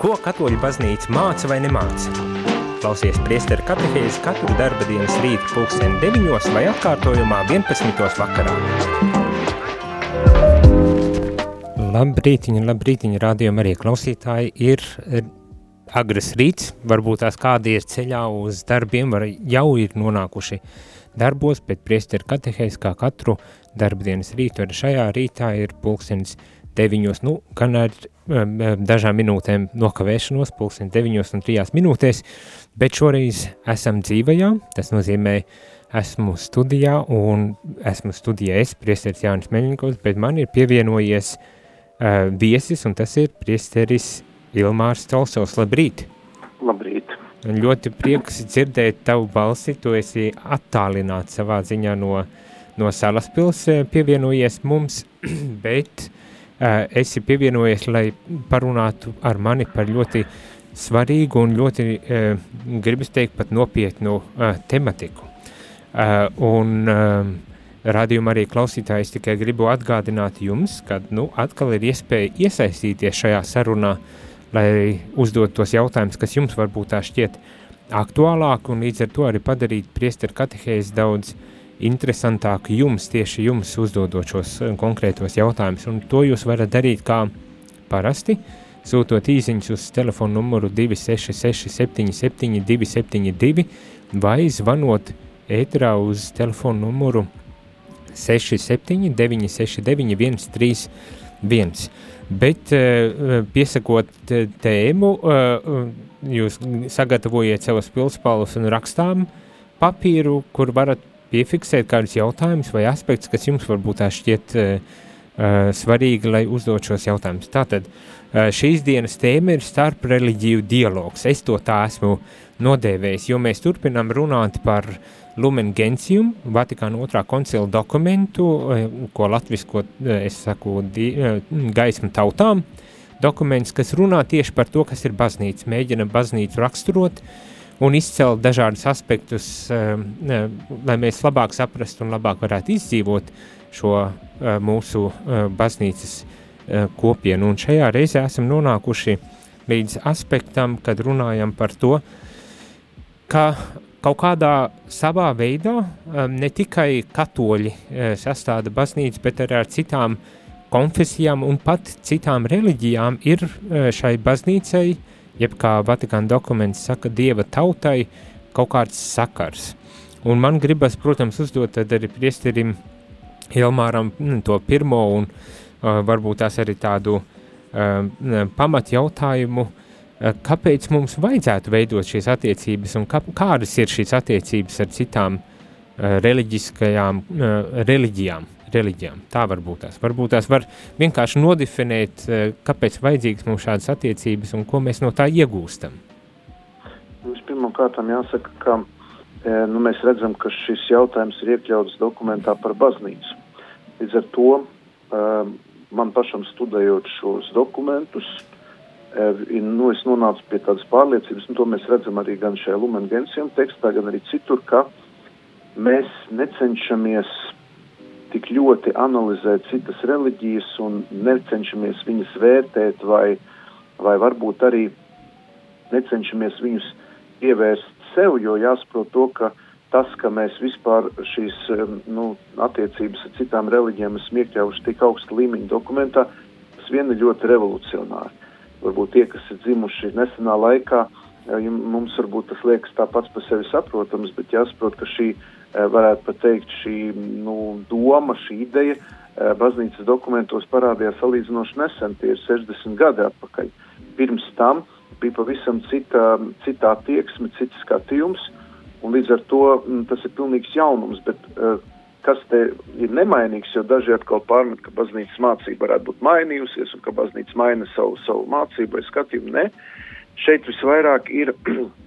Ko katoļu baznīca māca vai nemāca? Klausies priesteru katehēzi katru darba dienas rītu pulksteni 9 vai atkārtojumā 11. vakarā. Labrītiņa, labrītiņa, rādījuma arī klausītāji ir agras rīts, varbūt tās kādi ir ceļā uz darbiem, var jau ir nonākuši darbos, bet priesteru katehēzi kā katru darba dienas rītu, arī šajā rītā ir pulkstenis 9, nu, gan ar um, dažām minūtēm nokavēšanos, pulksten 9 un 3 minūtēs, bet šoreiz esam dzīvajā, tas nozīmē, esmu studijā un esmu studijā es, priesteris Jānis Meļņikovs, bet man ir pievienojies uh, viesis, un tas ir priesteris Ilmārs Tolsovs. Labrīt! Labrīt! Ļoti prieks dzirdēt tavu balsi, tu esi attālināts savā ziņā no, no Salaspils pievienojies mums, bet Eh, esi pievienojies, lai parunātu ar mani par ļoti svarīgu un ļoti, eh, gribas teikt, pat nopietnu eh, tematiku. Un radījuma arī klausītājs tikai gribu atgādināt jums, ka nu, atkal ir iespēja iesaistīties šajā sarunā, lai uzdot tos jautājumus, kas jums varbūt tā šķiet aktuālāk, un līdz ar to arī padarīt priesteru katehēzi daudz uh, interesantāk jums, tieši jums uzdodot šos eh, konkrētos jautājumus, un to jūs varat darīt kā parasti, sūtot īsiņus uz telefonu numuru 266 77 272 vai zvanot ētrā uz telefonu numuru 67 969 131. Bet eh, piesakot tēmu, eh, jūs sagatavojiet savas pilspalvas un rakstām papīru, kur varat piefiksēt kādus jautājumus vai aspektus, kas jums varbūt tā šķiet uh, uh, svarīgi, lai uzdot šos jautājumus. Tātad uh, šīs dienas tēma ir starp reliģiju dialogs. Es to tā esmu nodēvējis, jo mēs turpinām runāt par Lumen Gentium, Vatikāna otrā koncila dokumentu, ko latvisko, es saku, di, gaismu tautām, dokuments, kas runā tieši par to, kas ir baznīca, mēģina baznīcu raksturot, uh, un izcelt dažādus aspektus, ehm, lai mēs labāk saprastu un labāk varētu izdzīvot šo eh, mūsu eh, baznīcas eh, kopienu. Un šajā reizē esam nonākuši līdz aspektam, kad runājam par to, ka kaut kādā savā veidā ehm, ne tikai katoļi sastāda baznīcu, bet arī ar citām konfesijām un pat citām reliģijām ir šai baznīcai uh, jeb kā Vatikāna dokuments saka, dieva tautai kaut kāds sakars. Un man gribas, protams, uzdot arī priesterim Ilmāram mm, to pirmo un uh, varbūt tās arī tādu uh, pamat jautājumu, uh, kāpēc mums vajadzētu veidot šīs attiecības un kā, kādas ir šīs attiecības ar citām uh, reliģiskajām uh, reliģijām reliģijām. Tā varbūt tās. Varbūt tās var vienkārši nodefinēt, eh, kāpēc vajadzīgs mums šādas attiecības un ko mēs no tā iegūstam. Vispirmkārt, jāsaka, ka eh, nu, mēs redzam, ka šis jautājums ir iekļauts dokumentā par baznīcu. Līdz ar to eh, man pašam studējot šos dokumentus, nu, es nonācu pie tādas pārliecības, un to mēs redzam arī gan šajā Lumen Gentium tekstā, gan arī citur, ka mēs necenšamies tik ļoti analizēt citas reliģijas un necenšamies viņas vērtēt vai, vai varbūt arī necenšamies viņus ievērst sev, jo jāsaprot to, ka tas, ka mēs vispār šīs nu, attiecības ar citām reliģijām esam iekļāvuši tik augsta līmeņa dokumentā, tas vien ir ļoti revolucionāri. Varbūt tie, kas ir dzimuši nesenā laikā, mums varbūt tas liekas tā pats par sevi saprotams, bet jāsaprot, ka šī Eh, varētu pat teikt, šī nu, doma, šī ideja eh, baznīcas dokumentos parādījās salīdzinoši nesen, tie ir 60 gadi atpakaļ. Pirms tam bija pavisam cita, cita attieksme, cits skatījums, un līdz ar to m, mm, tas ir pilnīgs jaunums, bet uh, kas te ir nemainīgs, jo daži atkal pārmet, ka baznīcas mācība varētu būt mainījusies un ka baznīca maina savu, savu mācību vai skatījumu. Nē, šeit visvairāk ir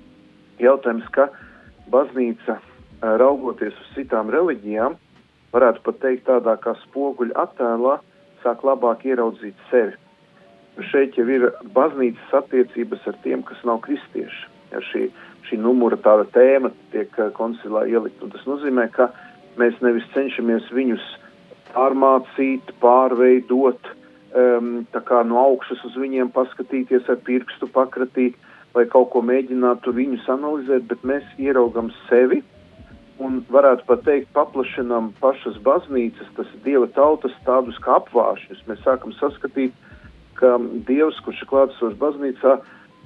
jautājums, ka baznīca raugoties uz citām reliģijām, varētu pat teikt tādā kā spoguļa attēlā, sāk labāk ieraudzīt sevi. Šeit jau ir baznīcas attiecības ar tiem, kas nav kristieši. Ja šī, šī numura tāda tēma tiek koncilā ielikt, un tas nozīmē, ka mēs nevis cenšamies viņus pārmācīt, pārveidot, um, no augšas uz viņiem paskatīties ar pirkstu pakratīt vai kaut ko mēģināt tur viņus analizēt, bet mēs ieraugam sevi un varētu pat teikt, paplašinām pašas baznīcas, tas ir dieva tautas tādus kā apvāršņus. Mēs sākam saskatīt, ka dievs, kurš ir klātesošs baznīcā,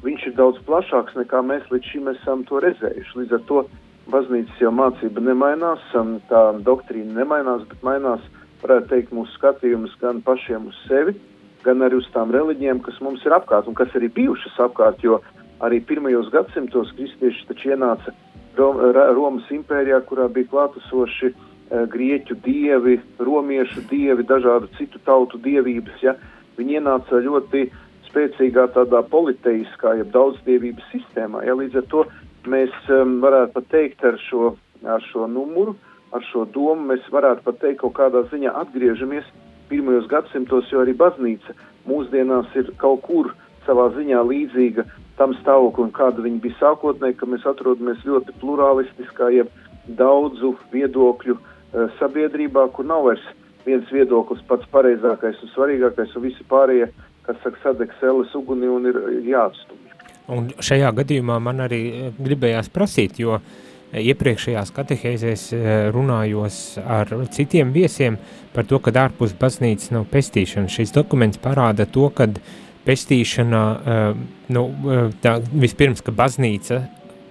viņš ir daudz plašāks nekā mēs līdz šim esam to redzējuši. Līdz ar to baznīcas jau mācība nemainās, tā doktrīna nemainās, bet mainās, varētu teikt, mūsu skatījums gan pašiem uz sevi, gan arī uz tām reliģijām, kas mums ir apkārt un kas arī bijušas apkārt, jo arī pirmajos gadsimtos kristieši taču ienāca Romas impērijā, kurā bija klātesoši uh, grieķu dievi, romiešu dievi, dažādu citu tautu dievības. Ja? Viņi ienāca ļoti spēcīgā tādā politeiskā, jeb daudzdievības sistēmā. Ja? Līdz ar to mēs um, varētu pat teikt ar šo, ar šo numuru, ar šo domu, mēs varētu pat teikt kaut kādā ziņā atgriežamies pirmajos gadsimtos, jo arī baznīca mūsdienās ir kaut kur savā ziņā līdzīga tam stāvoklim, kāda viņi bija sākotnēji, ka mēs atrodamies ļoti pluralistiskā, jeb daudzu viedokļu uh, sabiedrībā, kur nav vairs viens viedoklis pats pareizākais un svarīgākais, un visi pārējie, kas saka, sadegs ēles uguni un ir jāatstumj. Un šajā gadījumā man arī eh, gribējās prasīt, jo eh, iepriekšējās katehēzēs runājos ar citiem viesiem par to, ka ārpus baznīcas nav pestīšana. Šis dokuments parāda to, ka uh, pestīšana, eh, nu, eh, tā, vispirms, ka baznīca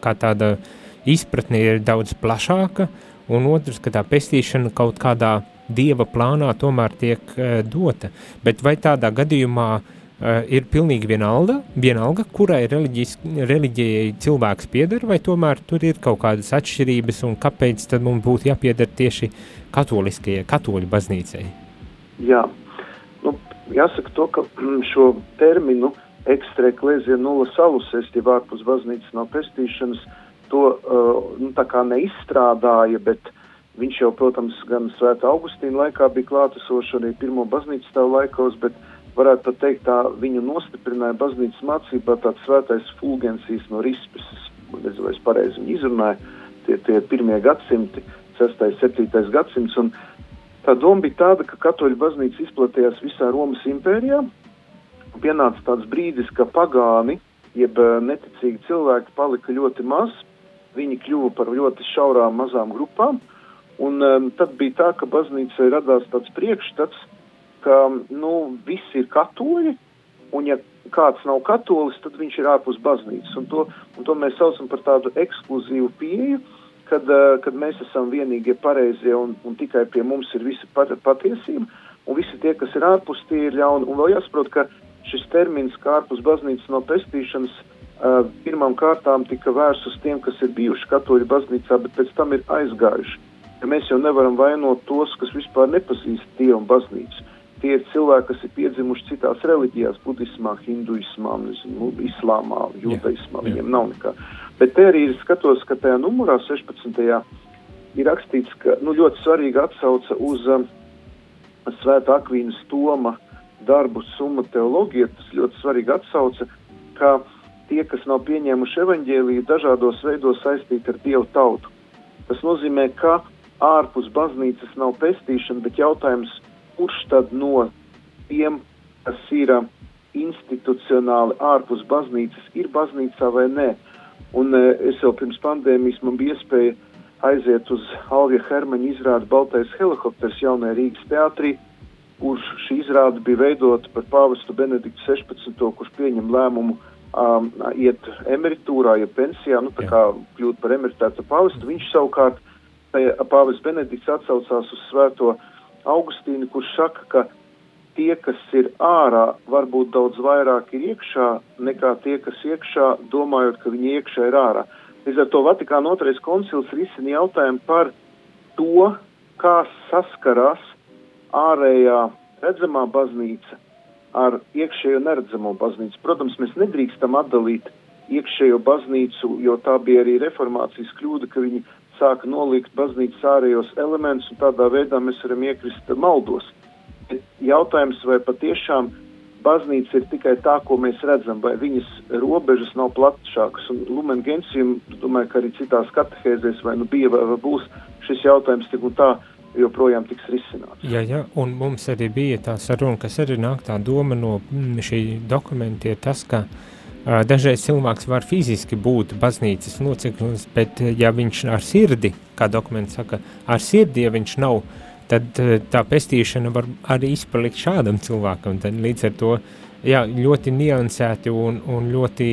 kā tāda izpratne ir daudz plašāka, un otrs, ka tā pestīšana kaut kādā dieva plānā tomēr tiek uh, dota. Bet vai tādā gadījumā ir pilnīgi vienalga, vienalga kurai reliģijai cilvēks pieder, vai tomēr tur ir kaut kādas atšķirības, un kāpēc tad mums būtu jāpieder tieši katoliskajai, katoļu baznīcai? Jā, jāsaka to, ka mm, šo terminu ekstrēklēzija nulla salus, jeb ārpus baznīcas no pestīšanas, to uh, nu, neizstrādāja, bet viņš jau, protams, gan svētā Augustīna laikā bija klātesošs arī pirmo baznīcas tev laikos, bet varētu pat teikt tā viņu nostiprināja baznīcas mācībā tāds svētais fulgensijas no rispes, nezinu, vai es pareizi viņu izrunāju, tie, tie pirmie gadsimti, 6. 7. gadsimts, un Tā doma bija tāda, ka katoļu baznīca izplatījās visā Romas impērijā. Pienāca tāds brīdis, ka pagāni, jeb eh, neticīgi cilvēki palika ļoti maz, viņi kļuva par ļoti šaurām mazām grupām, un um, tad bija tā, ka baznīcai radās tāds priekšstats, ka, nu, visi ir katoļi, un ja kāds nav katolis, tad viņš ir ārpus baznīcas, un to, un to mēs saucam par tādu ekskluzīvu pieeju, uh, kad, uh, kad mēs esam vienīgie pareizie un, un tikai pie mums ir visa pat, patiesība, un visi tie, kas ir ārpus, tie ir ļauni. Un vēl jāsaprot, ka šis termins, kā ārpus baznīcas no pestīšanas, uh, pirmām kārtām tika vērsts uz tiem, kas ir bijuši katoļu baznīcā, bet pēc tam ir aizgājuši. Ja mēs jau nevaram vainot tos, kas vispār nepazīst Dievu un baznīcu. Tie ir cilvēki, kas ir piedzimuši citās reliģijās, budismā, hinduismā, nezinu, islāmā, judaismā. Viņiem nav nekā. Bet te arī skatos, ka tajā numurā 16. ir rakstīts, ka nu, ļoti svarīga atsauce uz um, Svētā Akvīnas Toma darbu summa teoloģija. Tas ļoti svarīgi atsauce, ka tie, kas nav pieņēmuši evaņģēliju, dažādos veidos saistīti ar Dievu tautu. Tas nozīmē, ka ārpus baznīcas nav pestīšana, bet jautājums, kurš tad no tiem, kas ir um, institucionāli ārpus baznīcas, ir baznīcā vai nē. Un e, es jau pirms pandēmijas man bija iespēja aiziet uz Alvija Hermaņa izrādi Baltais helikopters jaunajā Rīgas teātrī, kurš šī izrāde bija veidota par pāvestu Benediktu 16. kurš pieņem lēmumu um, iet emeritūrā, ja pensijā, nu tā kā kļūt par emeritētu pāvestu. Viņš savukārt, pāvests Benedikts atsaucās uz svēto Augustīnu, kurš saka, ka tie, kas ir ārā, varbūt daudz vairāk ir iekšā nekā tie, kas iekšā, domājot, ka viņi iekšā ir ārā. Līdz ar to Vatikāna otrais koncils risina jautājumu par to, kā saskarās ārējā redzamā baznīca ar iekšējo neredzamo baznīcu. Protams, mēs nedrīkstam atdalīt iekšējo baznīcu, jo tā bija arī reformācijas kļūda, ka viņi sāka nolikt baznīcas ārējos elementus, un tādā veidā mēs varam iekrist maldos jautājums, vai patiešām baznīca ir tikai tā, ko mēs redzam, vai viņas robežas nav plašākas. Un Lumen Gentium, domāju, ka arī citās katehēzēs vai nu bija vai, vai būs šis jautājums tik un tā joprojām tiks risināts. Jā, jā, un mums arī bija tā saruna, kas arī nāk tā doma no šī dokumenta ir tas, ka uh, dažreiz cilvēks var fiziski būt baznīcas loceklis, bet ja viņš ar sirdi, kā dokuments saka, ar sirdi, ja viņš nav, tad uh, tā pestīšana var arī izpalikt šādam cilvēkam, tad līdz ar to uh, jā, ļoti niansēti un, un ļoti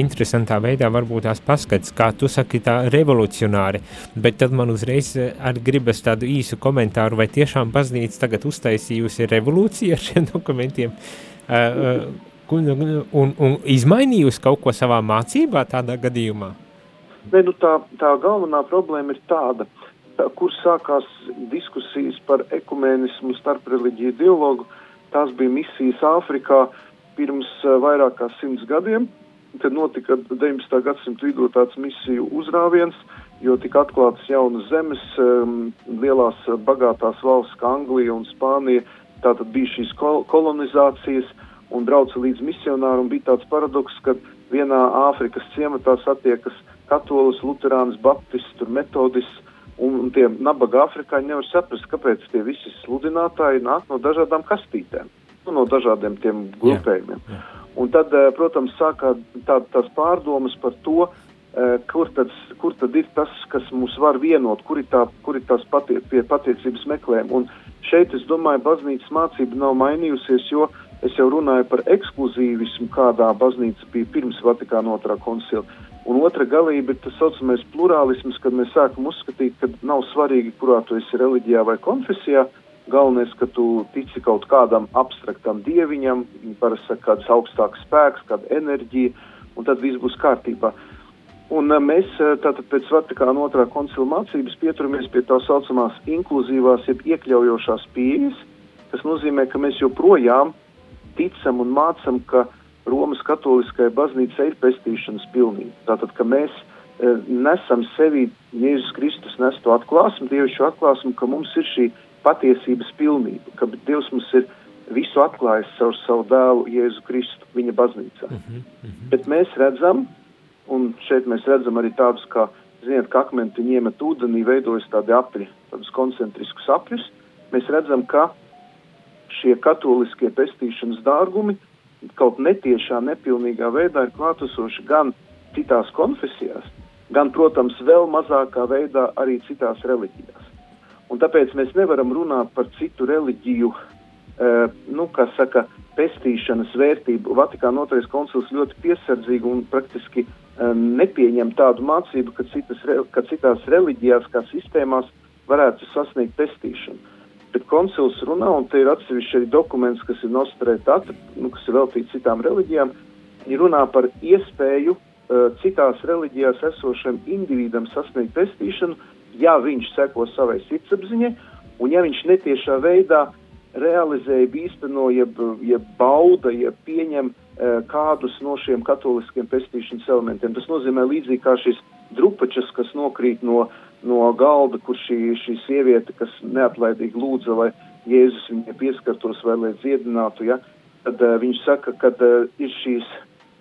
interesantā veidā varbūt tās paskats, kā tu saki tā revolucionāri, bet tad man uzreiz arī gribas tādu īsu komentāru, vai tiešām baznīca tagad uztaisījusi revolūciju ar šiem dokumentiem? Uh, un, un, un izmainījusi kaut ko savā mācībā tādā gadījumā? Ne, nu tā, tā galvenā problēma ir tāda, tā, kur sākās diskusijas par ekumēnismu starp reliģiju dialogu, tās bija misijas Āfrikā, uh, pirms uh, vairāk kā simts gadiem. Tad notika 19. gadsimta vidū tāds misiju uzrāviens, jo tika atklātas jaunas zemes, um, lielās uh, bagātās valsts kā Anglija un Spānija. Tātad bija šīs kol kolonizācijas un brauca līdz misionāru un bija tāds paradoks, ka vienā Āfrikas ciematā satiekas katolis, luterāns, baptists, metodists, un, un tie nabaga afrikāņi nevar saprast, kāpēc tie visi sludinātāji nāk no dažādām kastītēm nu, no dažādiem tiem grupējumiem. Jā, jā. Un tad, eh, protams, sākā tā, tās pārdomas par to, eh, kur tad, kur tad ir tas, kas mūs var vienot, kur ir, tā, kur ir tās patie, pie patiecības meklējuma. Un šeit, es domāju, baznīcas mācība nav mainījusies, jo es jau runāju par ekskluzīvismu, kādā baznīca bija pirms Vatikāna otrā koncila. Un otra galība ir tas saucamais plurālisms, kad mēs sākam uzskatīt, ka nav svarīgi, kurā tu esi reliģijā vai konfesijā, Galvenais, ka tu tici kaut kādam abstraktam dieviņam, parasti saka, kāds augstāks spēks, kāda enerģija, un tad viss būs kārtībā. Un eh, mēs eh, tātad pēc Vatikāna otrā koncila mācības pieturamies pie tā saucamās inkluzīvās, jeb iekļaujošās pieejas, kas nozīmē, ka mēs joprojām ticam un mācam, ka Romas katoliskajai baznīcai ir pestīšanas pilnība. Tātad, ka mēs e, nesam sevi, Jēzus Kristus nes to atklāsmu, dievišķu atklāsmu, ka mums ir šī patiesības pilnību, ka Dievs mums ir visu atklājis caur savu dēlu Jēzu Kristu viņa baznīcā. Uh -huh, uh -huh. Bet mēs redzam, un šeit mēs redzam arī tādus, kā, ziniet, ka akmentiņi iemet ūdenī, veidojas tādi apļi, tādus koncentriskus apļus, mēs redzam, ka šie katoliskie pestīšanas dārgumi kaut netiešā, nepilnīgā veidā ir klātesoši gan citās konfesijās, gan, protams, vēl mazākā veidā arī citās reliģijās. Un tāpēc mēs nevaram runāt par citu reliģiju, uh, nu, kā saka, pestīšanas vērtību. Vatikāna otrais koncils ļoti piesardzīgi un praktiski uh, nepieņem tādu mācību, ka, citas, ka citās reliģijās, kā sistēmās, varētu sasniegt pestīšanu. Bet koncils runā, un te ir atsevišķi arī dokuments, kas ir nostrēta, nu, kas ir veltīts citām reliģijām, viņi runā par iespēju uh, citās reliģijās esošam individam sasniegt pestīšanu, ja viņš seko savai sirdsapziņai, un ja viņš netiešā veidā realizē, īsteno, jeb, jeb bauda, jeb pieņem e, kādus no šiem katoliskiem pestīšanas elementiem. Tas nozīmē līdzīgi kā šis drupačas, kas nokrīt no, no galda, kur šī, šī sieviete, kas neatlaidīgi lūdza, lai Jēzus viņai pieskartos vai lai dziedinātu, ja, tad uh, viņš saka, ka uh, ir šīs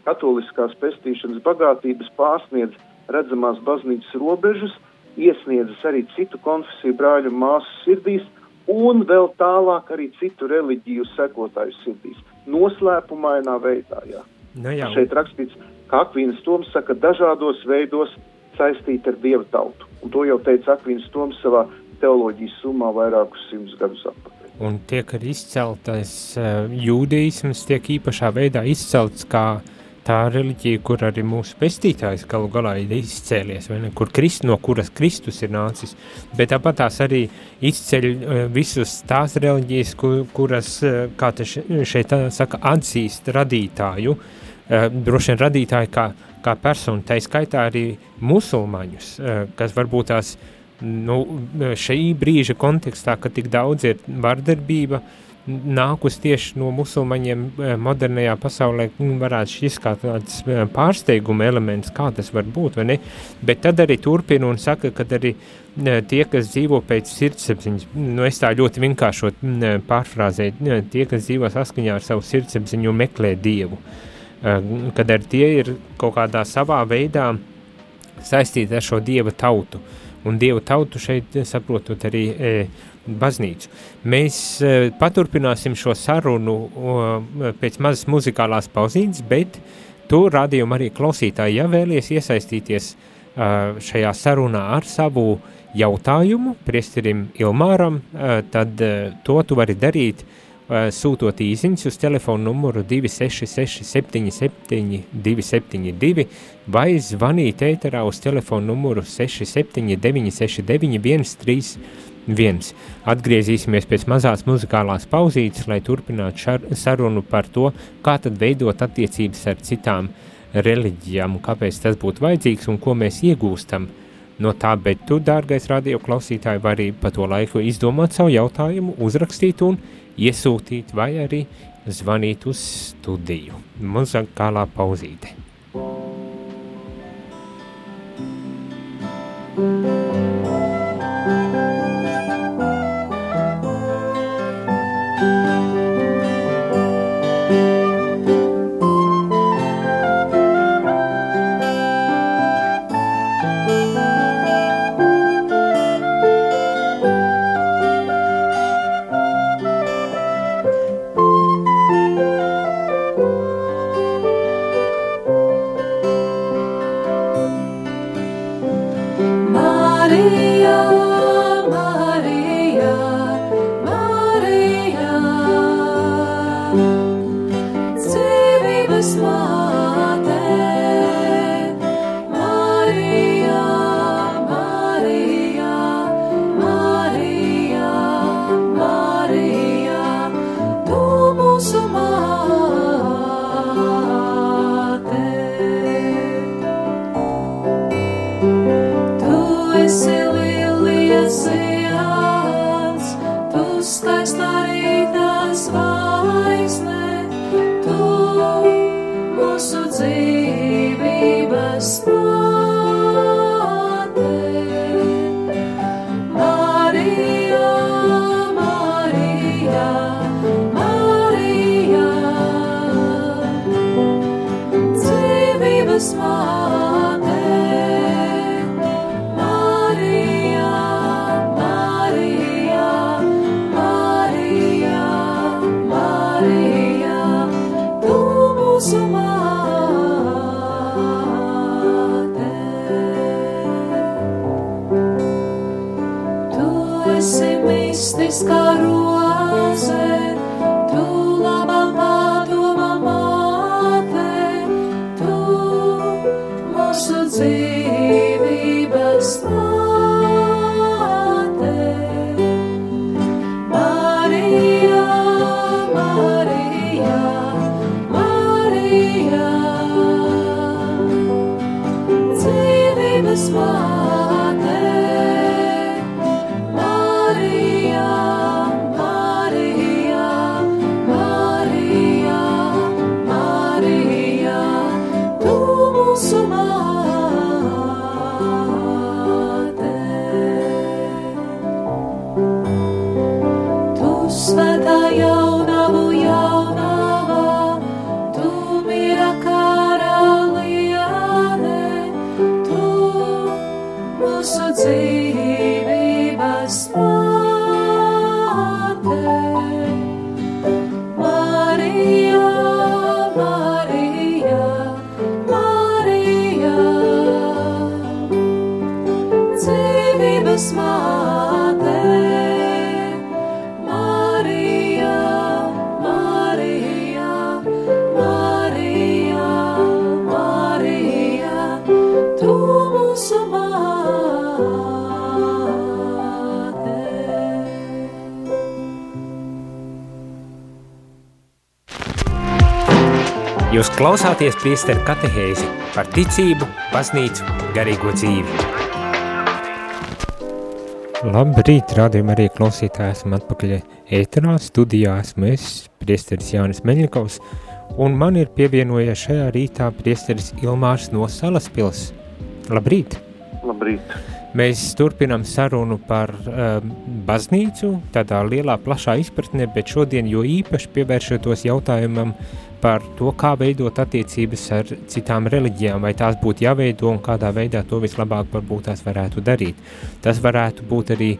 katoliskās pestīšanas bagātības pārsniedz redzamās baznīcas robežas, iesniedzis arī citu konfesiju brāļu māsu sirdīs un vēl tālāk arī citu reliģiju sekotāju sirdīs. Noslēpumainā veidā, jā. Nu, jā. Šeit rakstīts, ka Akvīnas Toms saka dažādos veidos saistīt ar Dieva tautu. Un to jau teica Akvīnas Toms savā teoloģijas summā vairākus simtus gadus atpakaļ. Un tiek arī izceltais uh, jūdeisms, tiek īpašā veidā izcelts kā uh, tā reliģija, kur arī mūsu pestītājs galu galā ir izcēlies, vai ne, kur Krist, no kuras Kristus ir nācis, bet tāpat tās arī izceļ uh, visus tās reliģijas, kur, kuras, uh, kā te šeit saka, atzīst radītāju, uh, droši vien radītāju kā, kā personu, tai skaitā arī musulmaņus, uh, kas varbūt tās, nu, šī brīža kontekstā, ka tik daudz ir vardarbība, uh, nākus tieši no musulmaņiem eh, modernajā pasaulē, nu, varētu šis kā tāds eh, pārsteiguma elements, kā tas var būt, vai ne? Bet tad arī turpina un saka, ka arī eh, tie, kas dzīvo pēc sirdsapziņas, nu es tā ļoti vienkāršot pārfrāzēju, tie, kas dzīvo saskaņā ar savu sirdsapziņu meklē Dievu, kad ar tie ir kaut kādā savā veidā saistīti ar šo Dieva tautu. un Dievu tautu šeit saprotot arī e, baznīcu. Mēs e, paturpināsim šo sarunu o, pēc mazas muzikālās pauzītes, bet tu rādījumu arī klausītāji, ja vēlies iesaistīties uh, šajā sarunā ar savu jautājumu priesterim Ilmāram, uh, tad uh, to tu vari darīt uh, sūtot īsiņas uz telefonu numuru 266 77 272 vai zvanīt ēterā uz telefonu numuru 679 69 131. Atgriezīsimies pēc mazās muzikālās pauzītes, lai turpinātu šar, sarunu par to, kā tad veidot attiecības ar citām reliģijām kāpēc tas būtu vajadzīgs un ko mēs iegūstam no tā, bet tu, dārgais radio klausītāji, vari pa to laiku izdomāt savu jautājumu, uzrakstīt un iesūtīt vai arī zvanīt uz studiju. Muzikālā pauzīte. Thank you. Klausāties priesteru katehēzi par ticību, baznīcu, garīgo dzīvi. Labrīt, rādījumā arī klausītāji esam atpakaļ ēterā, studijā esmu es, priesteris Jānis Meļņikovs, un man ir pievienojies šajā rītā priesteris Ilmārs no Salaspils. Labrīt! Labrīt! Mēs turpinām sarunu par uh, baznīcu, tādā lielā, plašā izpratnē, bet šodien jo īpaši pievēršotos jautājumam par to, kā veidot attiecības ar citām reliģijām, vai tās būtu jāveido un kādā veidā to vislabāk varbūt tās varētu darīt. Tas varētu būt arī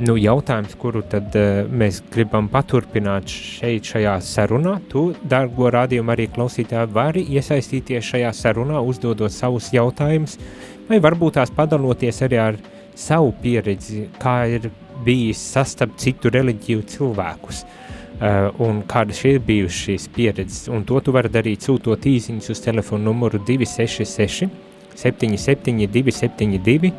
nu, jautājums, kuru tad uh, mēs gribam paturpināt šeit šajā sarunā. Tu, dargo rādījumu arī klausītāji, vari iesaistīties šajā sarunā, uzdodot savus jautājumus, vai varbūt tās padaloties arī ar savu pieredzi, kā ir bijis sastapt citu reliģiju cilvēkus. Uh, un kādas ir bijušas šīs pieredzes. Un to tu vari darīt sūtot īsiņus uz telefonu numuru 266 77 272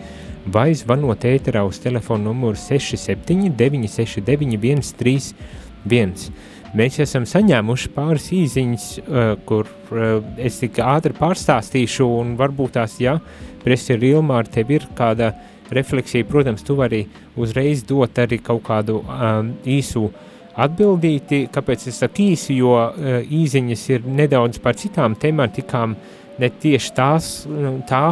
vai zvanot ēterā uz telefonu numuru 67 969 131. Mēs esam saņēmuši pāris īsiņas, uh, kur uh, es tik ātri pārstāstīšu, un varbūt tās, ja Presija Ilmāra tev ir kāda refleksija, protams, tu vari uzreiz dot arī kaut kādu um, īsu uh, atbildīti. Kāpēc es saku īsi, jo uh, īziņas ir nedaudz par citām tematikām, ne tieši tās, tā,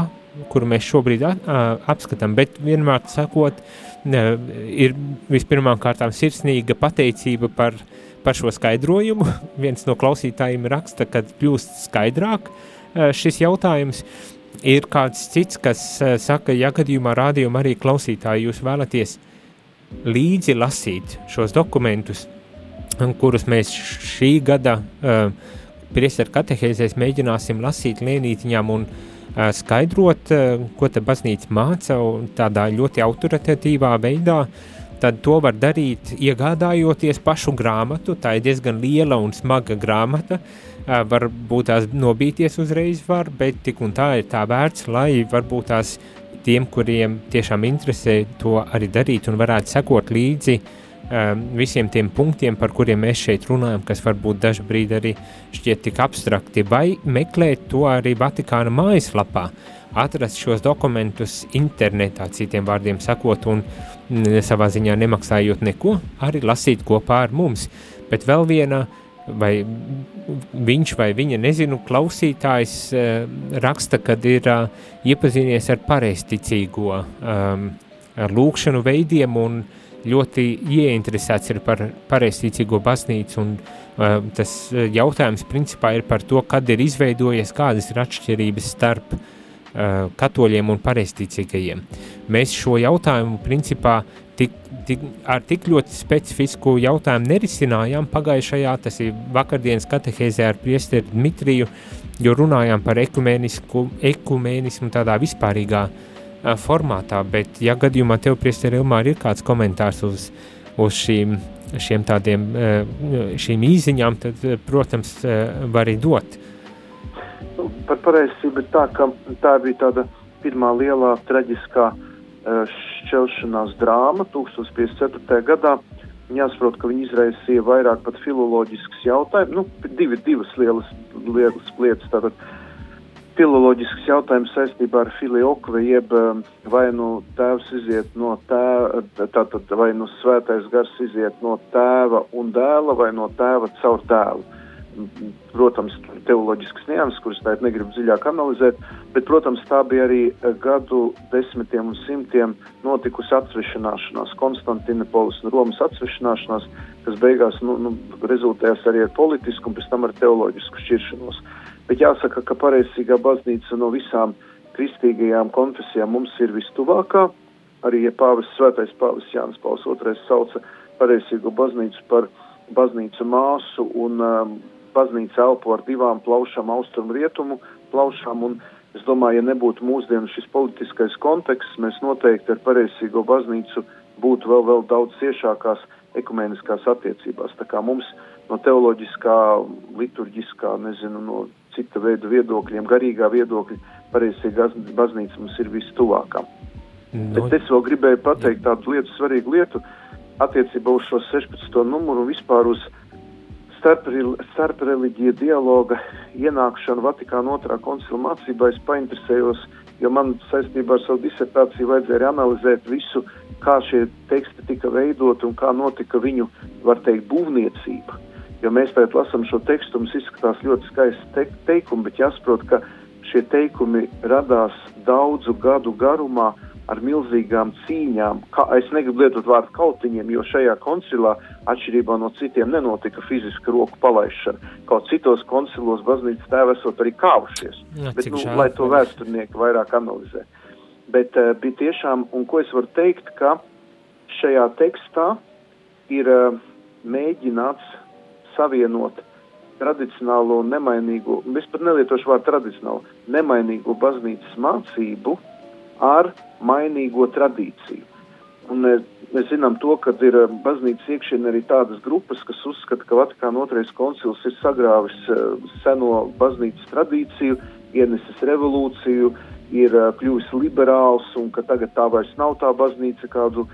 kuru mēs šobrīd at, apskatām, bet vienmēr sakot, ir vispirmām kārtām sirsnīga pateicība par, par šo skaidrojumu. Viens no klausītājiem raksta, kad kļūst skaidrāk šis jautājums. Ir kāds cits, kas saka, ja gadījumā rādījuma arī klausītāji jūs vēlaties uh, līdzi lasīt šos dokumentus, kurus mēs šī gada uh, priesteru katehēzēs mēģināsim lasīt lienītiņām un uh, skaidrot, uh, ko te baznīca māca tādā ļoti autoritatīvā veidā, tad to var darīt iegādājoties pašu grāmatu, tā ir diezgan liela un smaga grāmata, uh, varbūt tās nobīties uzreiz var, bet tik un tā ir tā vērts, lai varbūt tās tiem, kuriem tiešām interesē to arī darīt un varētu sekot līdzi um, visiem tiem punktiem, par kuriem mēs šeit runājam, kas varbūt dažbrīd arī šķiet tik abstrakti, vai meklēt to arī Vatikāna mājaslapā, atrast šos dokumentus internetā, citiem vārdiem sakot, un mm, savā ziņā nemaksājot neko, arī lasīt kopā ar mums. Bet vēl viena uh, vai viņš vai viņa, nezinu, klausītājs uh, raksta, kad ir uh, iepazinies ar pareisticīgo, um, ar lūkšanu veidiem un ļoti ieinteresēts ir par pareisticīgo baznīcu un uh, tas jautājums principā ir par to, kad ir izveidojies, kādas ir atšķirības starp uh, katoļiem un pareisticīgajiem. Mēs šo jautājumu principā tik, tik, ar tik ļoti specifisku jautājumu nerisinājām pagājušajā, tas ir vakardienas katehēzē ar priesteri Dmitriju, jo runājām par ekumēnismu tādā vispārīgā uh, formātā, bet ja gadījumā tev priesteri Ilmāri ir kāds komentārs uz, uz šīm, šiem tādiem, uh, šīm īziņām, tad, protams, uh, var arī dot. Nu, par pareizību ir tā, ka tā bija tāda pirmā lielā traģiskā uh, šķelšanās drāma 1504. gadā. Jāsaprot, ka viņi izraisīja vairāk pat filoloģisks jautājums, nu, divi, divas lielas, lielas lietas. Tātad filoloģisks jautājums saistībā ar filioku, jeb vai nu tēvs iziet no tēva, tātad vai nu svētais gars iziet no tēva un dēla vai no tēva caur dēlu protams, teoloģisks nianses, kuras tā negribu dziļāk analizēt, bet, protams, tā bija arī eh, gadu desmitiem un simtiem notikusi atsvešināšanās, Konstantinopolis un Romas atsvešināšanās, kas beigās nu, nu, rezultējās arī ar politisku un pēc tam ar teoloģisku šķiršanos. Bet jāsaka, ka pareizīgā baznīca no visām kristīgajām konfesijām mums ir vistuvākā. Arī ja pāvis svētais pāvis Jānis Pauls II sauca pareizīgo baznīcu par baznīcu māsu un um, baznīca elpo ar divām plaušām, austrumu rietumu plaušām. Es domāju, ja nebūtu mūsdienu šis politiskais konteksts, mēs noteikti ar pareizīgo baznīcu būtu vēl, vēl daudz ciešākās ekumeniskās attiecībās. Tā kā mums no teoloģiskā, liturģiskā, nezinu, no cita veida viedokļiem, garīgā viedokļa, pareizīgā baznīca mums ir vistuvākā. No. Bet es vēl gribēju pateikt tādu lietu, svarīgu lietu attiecībā uz šo 16. numuru un vispār uz uh, starp, starp reliģija dialoga ienākšanu Vatikāna otrā koncila mācībā es painteresējos, jo man saistībā ar savu disertāciju vajadzēja analizēt visu, kā šie teksti tika veidoti un kā notika viņu, var teikt, būvniecība. Jo mēs tagad lasām šo tekstu, mums izskatās ļoti skaisti te teikumi, bet jāsaprot, ka šie teikumi radās daudzu gadu garumā ar milzīgām cīņām. Ka, es negribu lietot vārdu kautiņiem, jo šajā koncilā, atšķirībā no citiem, nenotika fiziska roku palaišana. Kaut citos koncilos baznīcas tēvi esot arī kāvušies. Jā, Bet, nu, žēl, lai to vēsturnieki vairāk analizē. Bet uh, bija tiešām, un ko es varu teikt, ka šajā tekstā ir uh, mēģināts savienot tradicionālo un nemainīgo, pat nelietošu vārdu tradicionālo, nemainīgo baznīcas mācību ar mainīgo tradīciju. Un mēs, mēs zinām to, ka ir eh, baznīcas iekšienē arī tādas grupas, kas uzskata, ka Vatikāna otrais koncils ir sagrāvis uh, seno baznīcas tradīciju, ienesis revolūciju, ir kļuvis liberāls un ka tagad tā vairs nav tā baznīca, kādu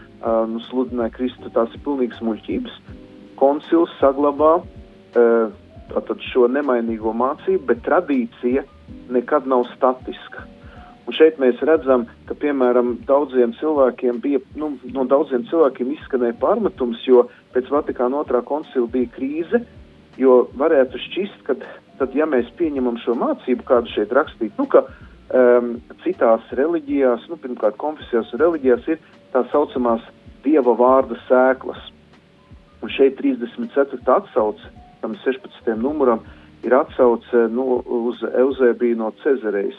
nu, sludināja Kristu, tās ir pilnīgas muļķības. Koncils saglabā tātad šo nemainīgo mācību, bet tradīcija nekad nav statiska. Un šeit mēs redzam, ka, piemēram, daudziem cilvēkiem bija, nu, no daudziem cilvēkiem izskanēja pārmetums, jo pēc Vatikāna otrā koncila bija krīze, jo varētu šķist, ka, tad, ja mēs pieņemam šo mācību, kādu šeit rakstīt, nu, ka um, citās reliģijās, nu, pirmkārt, konfesijās un reliģijās ir tā saucamās dieva vārda sēklas. Un šeit 34. atsauce tam 16. numuram ir atsauce nu, uz Eusēbiju no Cezarejas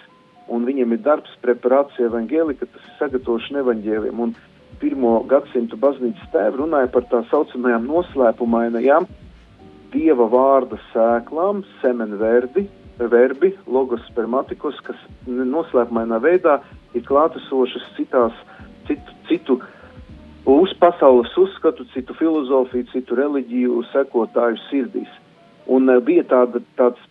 un viņiem ir darbs preparācija evaņģēlika, tas ir sagatavošana evaņģēliem. Un pirmo gadsimtu baznīcas tēvi runāja par tā saucamajām noslēpumainajām dieva vārda sēklām, semenverdi, verbi, logos spermatikos, kas noslēpumainā veidā ir klātesošas citās, citu, citu uz pasaules uzskatu, citu filozofiju, citu reliģiju sekotāju sirdīs. Un uh, bija tāda, tāds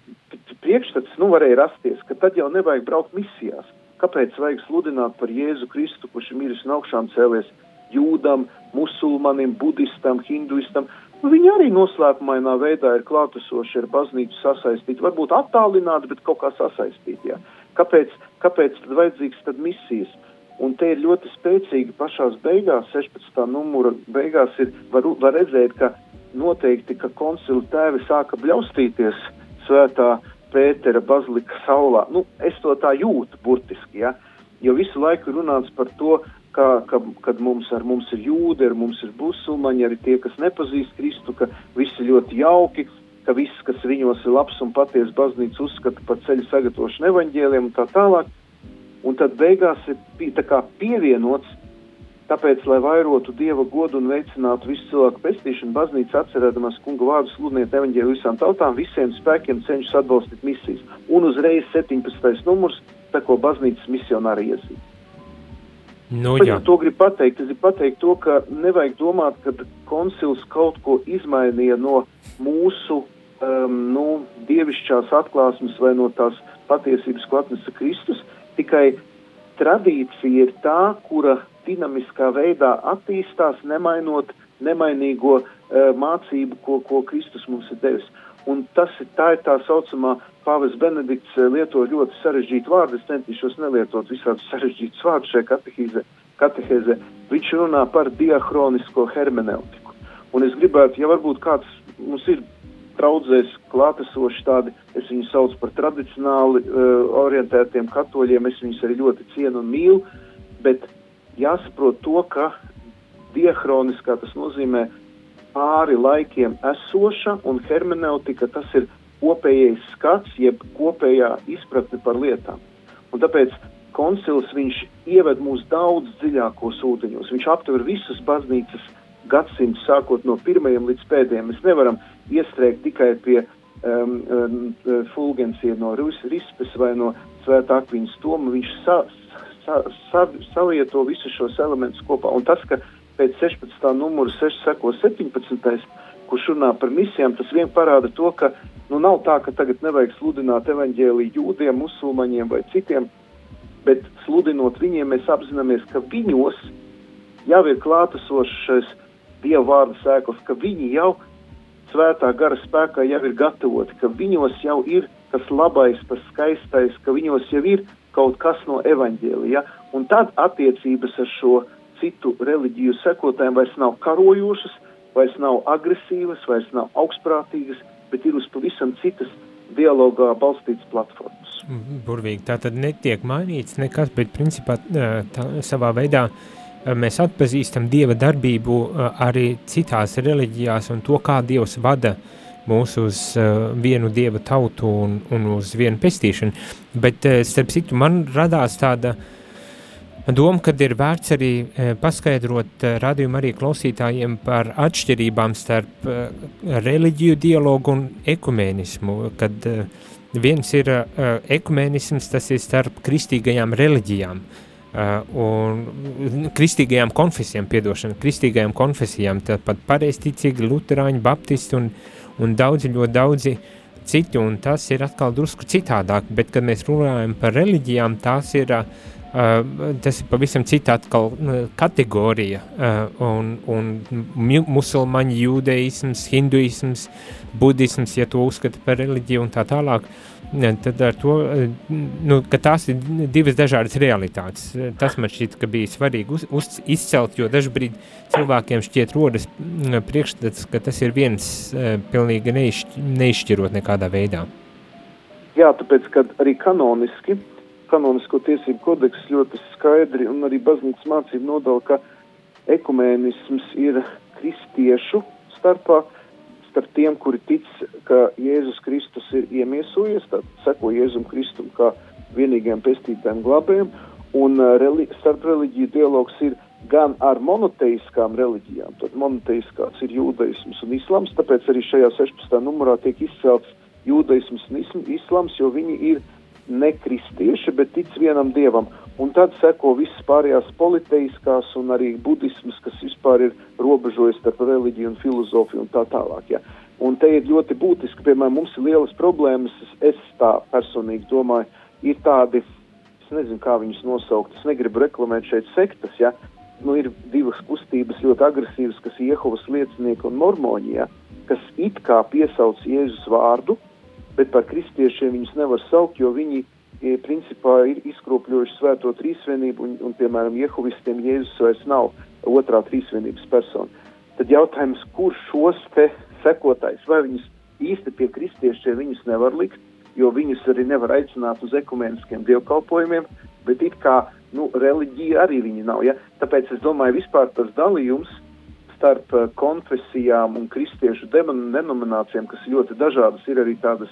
priekšstats, nu, varēja rasties, ka tad jau nevajag braukt misijās. Kāpēc vajag sludināt par Jēzu Kristu, kurš ir miris un augšām cēlies jūdam, musulmanim, budistam, hinduistam? Nu, viņi arī noslēpumainā veidā ir klātesoši ar baznīcu sasaistīti, varbūt attālināti, bet kaut kā sasaistīti. Ja? Kāpēc, kāpēc tad vajadzīgs tad misijas? Un te ir ļoti spēcīgi pašās beigās, 16. numura beigās, ir, var, var redzēt, ka noteikti, ka koncili tēvi sāka bļaustīties svētā Pētera bazilika saulā. Nu, es to tā jūtu burtiski, ja? jo visu laiku runāts par to, ka, ka, kad mums, ar mums ir jūdi, ar mums ir musulmaņi, arī tie, kas nepazīst Kristu, ka viss ir ļoti jauki, ka viss, kas viņos ir labs un patiesa baznīca, uzskata par ceļu sagatavošanu evaņģēliem un tā tālāk. Un tad beigās ir tā kā pievienots Tāpēc, lai vairotu dieva godu un veicinātu visu cilvēku pestīšanu, baznīca atcerēdamas kunga vārdu sludiniet evaņģēlu visām tautām, visiem spēkiem cenšas atbalstīt misijas. Un uzreiz 17. numurs seko baznīcas misionāri iezīme. Nu, jā. to gribu pateikt. Es gribu pateikt to, ka nevajag domāt, ka koncils kaut ko izmainīja no mūsu um, nu, dievišķās atklāsmes vai no tās patiesības, ko atnesa Kristus. Tikai tradīcija ir tā, kura dinamiskā veidā attīstās, nemainot nemainīgo uh, mācību, ko, ko Kristus mums ir devis. Un tas ir tā, ir tā saucamā Pāvils Benedikts uh, lieto ļoti sarežģītu vārdu. Es centīšos nelietot visādus sarežģītus vārdus šajā katehēzē. Viņš runā par diahronisko hermeneutiku. Un es gribētu, ja varbūt kāds mums ir draudzēs klātesoši tādi, es viņus saucu par tradicionāli uh, orientētiem katoļiem, es viņus arī ļoti cienu un mīlu, bet jāsaprot to, ka diahroniskā tas nozīmē pāri laikiem esoša un hermeneutika tas ir kopējais skats, jeb kopējā izpratne par lietām. Un tāpēc koncils viņš ieved mūs daudz dziļākos ūdeņos. Viņš aptver visus baznīcas gadsimtus, sākot no pirmajiem līdz pēdējiem. Mēs nevaram iestrēgt tikai pie um, um, Fulgencija no Rispes vai no Svētā Akviņas Toma. Viņš sa, sa, sa, savieto visus šos elementus kopā. Un tas, ka pēc 16. numura 6 seko 17. kurš runā par misijām, tas vien parāda to, ka nu, nav tā, ka tagad nevajag sludināt evaņģēliju jūdiem, musulmaņiem vai citiem, bet sludinot viņiem, mēs apzināmies, ka viņos jau ir klātesošais Dieva vārda sēklas, ka viņi jau svētā gara spēkā jau ir gatavoti, ka viņos jau ir tas labais, tas skaistais, ka viņos jau ir kaut kas no evaņģēlija. Un tad attiecības ar šo citu reliģiju sekotājiem vairs nav karojošas, vairs nav agresīvas, vairs nav augstprātīgas, bet ir uz pavisam citas dialogā balstītas platformas. Burvīgi. Tā tad netiek mainīts nekas, bet principā tā, savā veidā mēs atpazīstam Dieva darbību arī citās reliģijās un to, kā Dievs vada mūs uz vienu Dieva tautu un, un uz vienu pestīšanu. Bet, starp citu, man radās tāda doma, kad ir vērts arī paskaidrot radījumu arī klausītājiem par atšķirībām starp reliģiju dialogu un ekumēnismu, kad Viens ir ekumenisms, tas ir starp kristīgajām reliģijām uh, un kristīgajām konfesijām, piedošana, kristīgajām konfesijām, tāpat pareizticīgi, luterāņi, baptisti un, un daudzi, ļoti daudzi citi, un tas ir atkal drusku citādāk, bet, kad mēs runājam par reliģijām, tās ir uh, Uh, tas ir pavisam cita atkal uh, kategorija, uh, un, un musulmaņu, jūdeisms, hinduisms, budisms, ja to uzskata par reliģiju un tā tālāk, tad ar to, nu, ka tās ir divas dažādas realitātes. Tas man šķiet, ka bija svarīgi uz, uz, izcelt, jo dažbrīd cilvēkiem šķiet rodas priekšstats, ka tas ir viens pilnīgi neizšķ, neizšķirot nekādā veidā. Jā, tāpēc, kad arī kanoniski kanonisko tiesību kodeks ļoti skaidri un arī baznīcas mācību nodala, ka ekumēnisms ir kristiešu starpā, starp tiem, kuri tic, ka Jēzus Kristus ir iemiesojies, tad seko Jēzum Kristum kā vienīgajam pestītājiem glabējiem, un uh, reli starp reliģiju dialogs ir gan ar monoteiskām reliģijām, tad monoteiskās ir jūdaisms un islams, tāpēc arī šajā 16. numurā tiek izcelts jūdaisms un islams, jo viņi ir ne kristieši, bet tic vienam dievam. Un tad seko visas pārējās politeiskās un arī budismas, kas vispār ir robežojas starp reliģiju un filozofiju un tā tālāk. Ja. Un te ir ļoti būtiski, piemēram, mums ir lielas problēmas, es tā personīgi domāju, ir tādi, es nezinu, kā viņus nosaukt, es negribu reklamēt šeit sektas, ja, nu ir divas kustības ļoti agresīvas, kas ir Jehovas liecinieki un mormoņi, ja, kas it kā piesauc Jēzus vārdu, bet par kristiešiem viņus nevar saukt, jo viņi ja, principā ir izkropļojuši svēto trīsvienību, un, un piemēram, jehovistiem Jēzus vairs nav otrā trīsvienības persona. Tad jautājums, kurš šos te sekotājs, vai viņus īsti pie kristiešiem viņus nevar likt, jo viņus arī nevar aicināt uz ekumeniskiem dievkalpojumiem, bet it kā, nu, reliģija arī viņi nav, ja? Tāpēc es domāju, vispār tas dalījums starp eh, konfesijām un kristiešu denominācijām, kas ļoti dažādas, ir arī tādas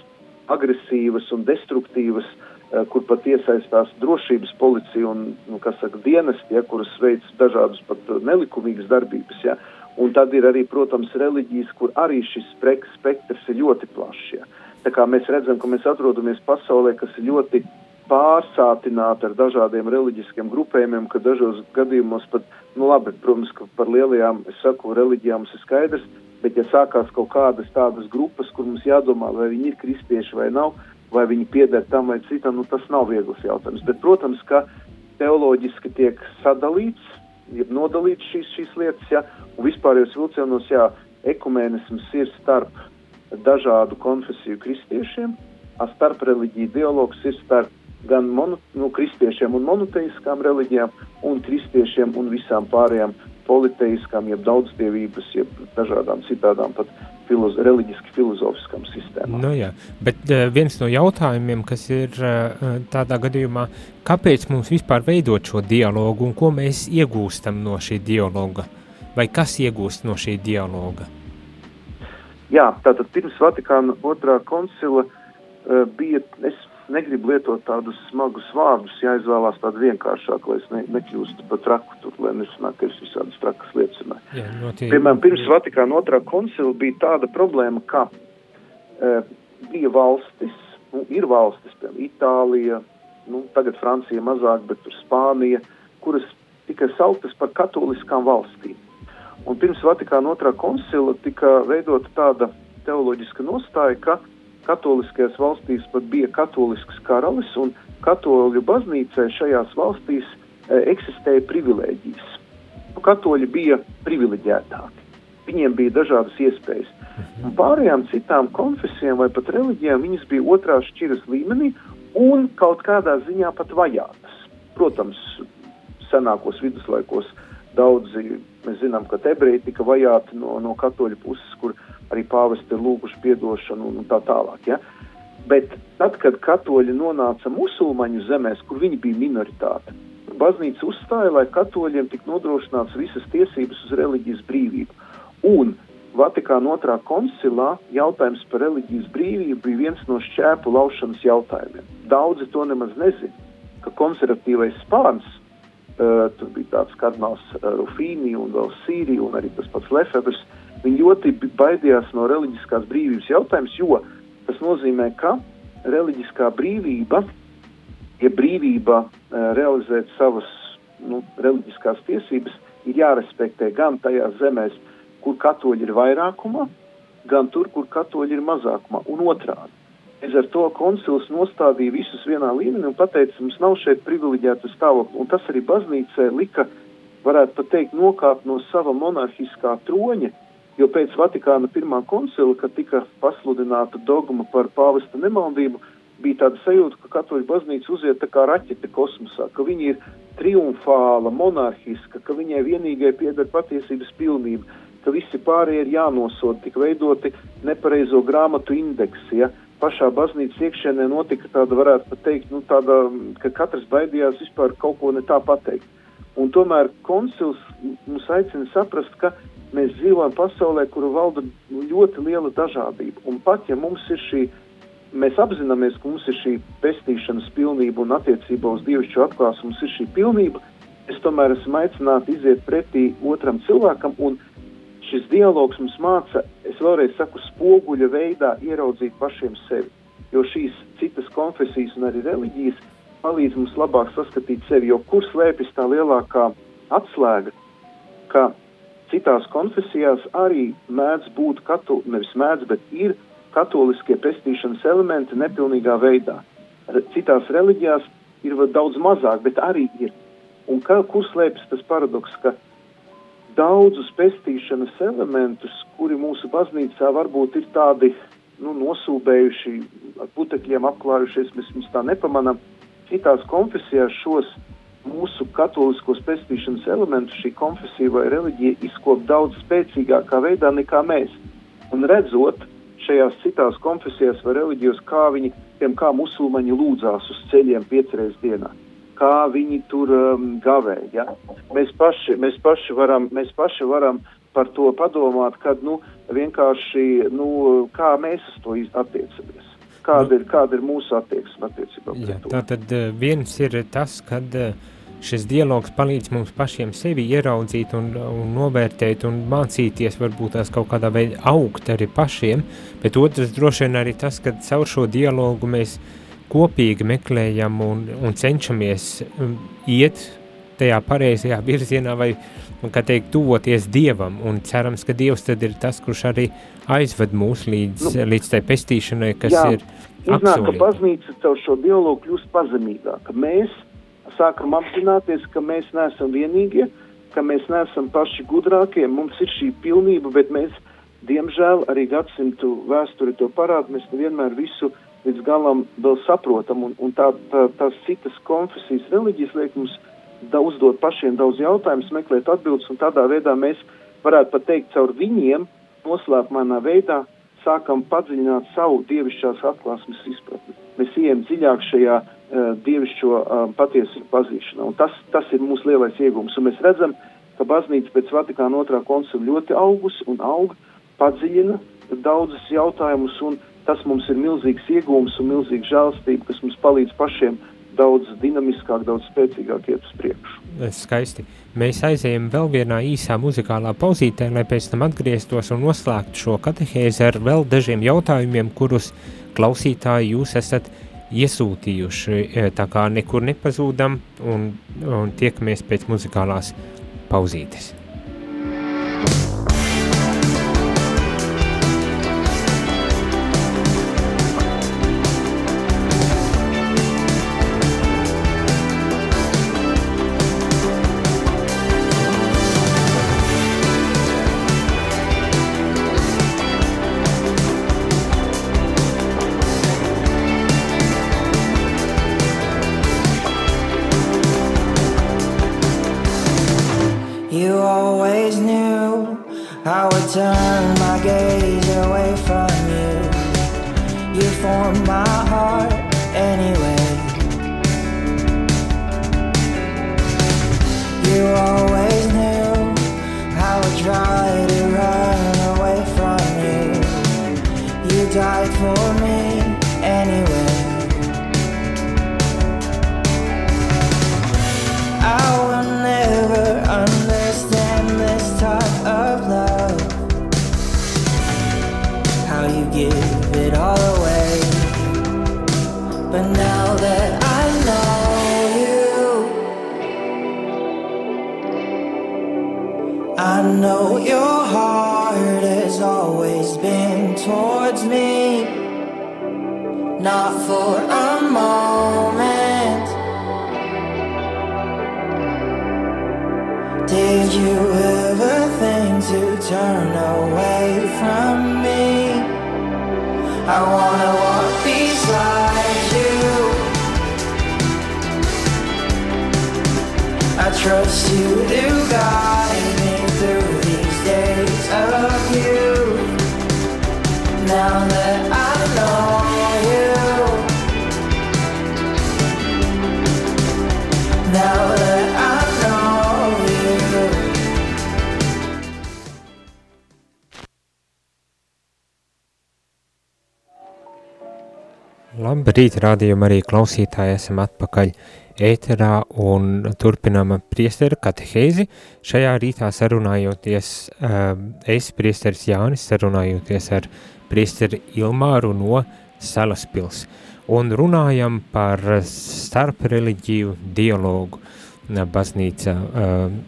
agresīvas un destruktīvas, eh, kur pat iesaistās drošības policija un, nu, kas saka, dienesti, ja, kuras veids dažādas pat nelikumīgas darbības, ja. Un tad ir arī, protams, reliģijas, kur arī šis spektrs ir ļoti plašs, ja. Tā kā mēs redzam, ka mēs atrodamies pasaulē, kas ir ļoti pārsātināta ar dažādiem reliģiskiem grupējumiem, ka dažos gadījumos pat, nu labi, protams, ka par lielajām, es saku, reliģijām ir skaidrs, Bet, ja sākās kaut kādas tādas grupas, kur mums jādomā, vai viņi ir kristieši vai nav, vai viņi pieder tam vai citam, nu, tas nav viegls jautājums. Bet, protams, ka teoloģiski tiek sadalīts, jeb nodalīts šīs, šīs lietas, ja, un vispārējos vilcienos, jā, ekumēnisms ir starp dažādu konfesiju kristiešiem, a starp reliģiju dialogs ir starp gan mono, nu, kristiešiem un monoteiskām reliģijām, un kristiešiem un visām pārējām politeiskām, jeb daudzdievības, jeb dažādām citādām pat filoz reliģiski filozofiskām sistēmām. Nu jā, bet uh, viens no jautājumiem, kas ir uh, tādā gadījumā, kāpēc mums vispār veidot šo dialogu un ko mēs iegūstam no šī dialoga? Vai kas iegūst no šī dialoga? Jā, tātad pirms Vatikāna otrā koncila uh, bija, es negribu lietot tādus smagus vārdus, jāizvēlās tādu vienkāršāku, lai es ne, nekļūstu par traku tur, lai nesanāk, ka es visādas trakas lietas runāju. Jā, no tie... Piemēram, pirms Vatikāna otrā koncila bija tāda problēma, ka e, bija valstis, nu, ir valstis, piemēram, Itālija, nu, tagad Francija mazāk, bet tur Spānija, kuras tika sauktas par katoliskām valstīm. Un pirms Vatikāna otrā koncila tika veidota tāda teoloģiska nostāja, ka katoliskajās valstīs pat bija katolisks karalis, un katoļu baznīcai šajās valstīs e, eksistēja privilēģijas. Katoļi bija privileģētāki. Viņiem bija dažādas iespējas. Un pārējām citām konfesijām vai pat reliģijām viņas bija otrās šķiras līmenī un kaut kādā ziņā pat vajātas. Protams, senākos viduslaikos daudzi, mēs zinām, ka ebreji tika vajāti no, no katoļu puses, kur arī pāvesti ir lūguši piedošanu un tā tālāk. Ja? Bet tad, kad katoļi nonāca musulmaņu zemēs, kur viņi bija minoritāte, baznīca uzstāja, lai katoļiem tik nodrošināts visas tiesības uz reliģijas brīvību. Un Vatikāna otrā koncilā jautājums par reliģijas brīvību bija viens no šķēpu laušanas jautājumiem. Daudzi to nemaz nezina, ka konservatīvais spārns, tur bija tāds kardināls Rufīni un vēl Sīrija un arī tas pats Lefebvres, viņi ļoti baidījās no reliģiskās brīvības jautājums, jo tas nozīmē, ka reliģiskā brīvība, ja brīvība uh, realizēt savas nu, reliģiskās tiesības, ir jārespektē gan tajās zemēs, kur katoļi ir vairākumā, gan tur, kur katoļi ir mazākumā, un otrādi. Līdz ar to koncils nostādīja visus vienā līmenī un teica, mums nav šeit privileģēta stāvokļa, un tas arī baznīcē lika, varētu pat teikt, nokāpt no sava monarhiskā troņa, jo pēc Vatikāna pirmā koncila, kad tika pasludināta dogma par pāvesta nemaldību, bija tāda sajūta, ka katoļu baznīca uziet tā kā raķete kosmosā, ka viņi ir triumfāla, monarhiska, ka viņai vienīgai pieder patiesības pilnība ka visi pārējie ir jānosod, tik veidoti nepareizo grāmatu indeksi. Ja? Pašā baznīcas iekšēnē notika tāda, varētu pat teikt, nu, tāda, ka katrs baidījās vispār kaut ko ne tā pateikt. Un tomēr koncils mums aicina saprast, ka mēs dzīvojam pasaulē, kuru valda ļoti liela dažādība. Un pat ja mums ir šī, mēs apzināmies, ka mums ir šī pestīšanas pilnība un attiecībā uz dievišķo atklāsmu mums ir šī pilnība, es tomēr esmu aicināts iziet pretī otram cilvēkam un šis dialogs mums māca, es vēlreiz saku, spoguļa veidā ieraudzīt pašiem sevi. Jo šīs citas konfesijas un arī reliģijas palīdz mums labāk saskatīt sevi, jo kur slēpjas tā lielākā atslēga, ka citās konfesijās arī mēdz būt, katu, nevis mēdz, bet ir katoliskie pestīšanas elementi nepilnīgā veidā. Citās reliģijās ir daudz mazāk, bet arī ir. Un kā, kur slēpjas tas paradoks, ka daudzus pestīšanas elementus, kuri mūsu baznīcā varbūt ir tādi nu, nosūbējuši, ar putekļiem apklājušies, mēs viņus tā nepamanām. Citās konfesijās šos mūsu katoliskos pestīšanas elementus šī konfesija vai reliģija izkop daudz spēcīgākā veidā nekā mēs. Un redzot šajās citās konfesijās vai reliģijos, kā viņi, tiem kā musulmaņi lūdzās uz ceļiem piecreiz dienā kā viņi tur um, gavē. Ja? Mēs, paši, mēs, paši varam, mēs paši varam par to padomāt, kad nu, vienkārši nu, kā mēs uz to attiecamies. Kāda ir, kāda ir mūsu attieksme attiecībā pret to? Tātad uh, viens ir tas, kad uh, šis dialogs palīdz mums pašiem sevi ieraudzīt un, un novērtēt un mācīties varbūt tās kaut kādā veidā augt arī pašiem, bet otrs droši vien arī tas, ka caur šo dialogu mēs uh, kopīgi meklējam un, un cenšamies um, iet tajā pareizajā virzienā vai, kā teikt, tuvoties Dievam. Un cerams, ka Dievs tad ir tas, kurš arī aizved mūs līdz, nu, līdz tai pestīšanai, kas jā, ir Iznāk, ka baznīca caur šo dialogu kļūst pazemīgāka. Mēs sākam apzināties, ka mēs neesam vienīgie, ka mēs neesam paši gudrākie, mums ir šī pilnība, bet mēs, diemžēl, arī gadsimtu vēsturi to parāda, mēs nevienmēr visu līdz galam vēl saprotam, un, un tā, tā, tās citas konfesijas reliģijas liek mums da, uzdot pašiem daudz jautājumus, meklēt atbildes, un tādā veidā mēs varētu pat teikt caur viņiem noslēpumainā veidā sākam padziļināt savu dievišķās atklāsmes izpratni. Mēs ejam dziļāk šajā uh, dievišķo uh, patiesu pazīšanā, un tas, tas ir mūsu lielais iegūms, un mēs redzam, ka baznīca pēc Vatikāna otrā koncila ļoti augus un aug, padziļina daudzus jautājumus, un Tas mums ir milzīgs iegūms un milzīga žēlstība, kas mums palīdz pašiem daudz dinamiskāk, daudz spēcīgāk iet uz priekšu. Skaisti. Mēs aizējam vēl vienā īsā muzikālā pauzītē, lai pēc tam atgrieztos un noslēgtu šo katehēzi ar vēl dažiem jautājumiem, kurus klausītāji jūs esat iesūtījuši. E, tā kā nekur nepazūdam un, un tiekamies pēc muzikālās pauzītes. Did you ever think to turn away from me? I wanna walk beside you. I trust you to guide Labrīt, rādījuma arī klausītāji, esam atpakaļ ēterā un turpinām priesteru katehēzi. Šajā rītā sarunājoties, uh, es, priesteris Jānis, sarunājoties ar priesteri Ilmāru no Salaspils. Un runājam par starp reliģiju dialogu. Baznīca uh,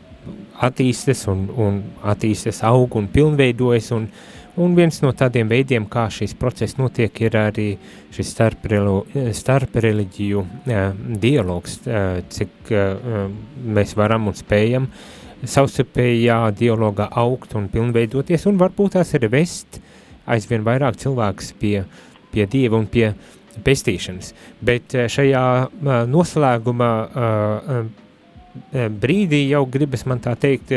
attīstas un, un attīstas aug un pilnveidojas un Un viens no tādiem veidiem, kā šis process notiek, ir arī šis starpreliģiju dialogs, cik mēs varam un spējam savstarpējā dialogā augt un pilnveidoties, un varbūt tās ir vest aizvien vairāk cilvēks pie, pie Dieva un pie pestīšanas. Bet šajā noslēguma brīdī jau gribas man tā teikt,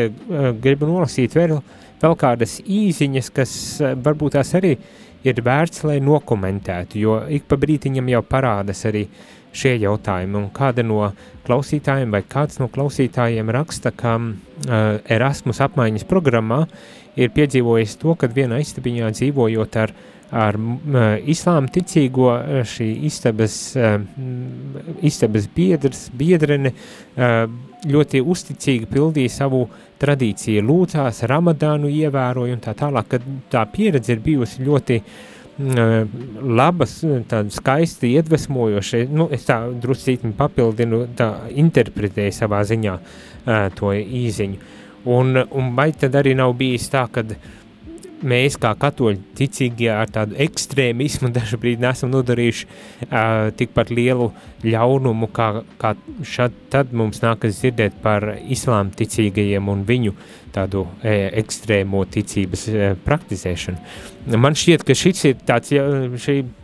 gribu nolasīt vēl vēl kādas īziņas, kas eh, varbūt tās arī ir vērts, lai nokomentētu, jo ik pa brītiņam jau parādas arī šie jautājumi, un kāda no klausītājiem vai kāds no klausītājiem raksta, ka uh, Erasmus apmaiņas programmā ir piedzīvojis to, ka vienā istabiņā dzīvojot ar ar uh, islāma ticīgo šī istabas, uh, istabas biedrs, biedrene uh, ļoti uzticīgi pildīja savu tradīciju, lūdzās, ramadānu ievēroja un tā tālāk, kad tā pieredze ir bijusi ļoti uh, labas, tāda skaisti iedvesmojoša, nu, es tā druscītni papildinu, tā interpretēju savā ziņā uh, to īziņu. Un, un vai tad arī nav bijis tā, kad uh, mēs kā katoļi ticīgie ar tādu ekstrēmismu dažbrīd nesam nodarījuši uh, tikpat lielu ļaunumu, kā, kā šad, tad mums nākas dzirdēt par islām ticīgajiem un viņu tādu e, ekstrēmo ticības e, praktizēšanu. Man šķiet, ka šis ir tāds, ja,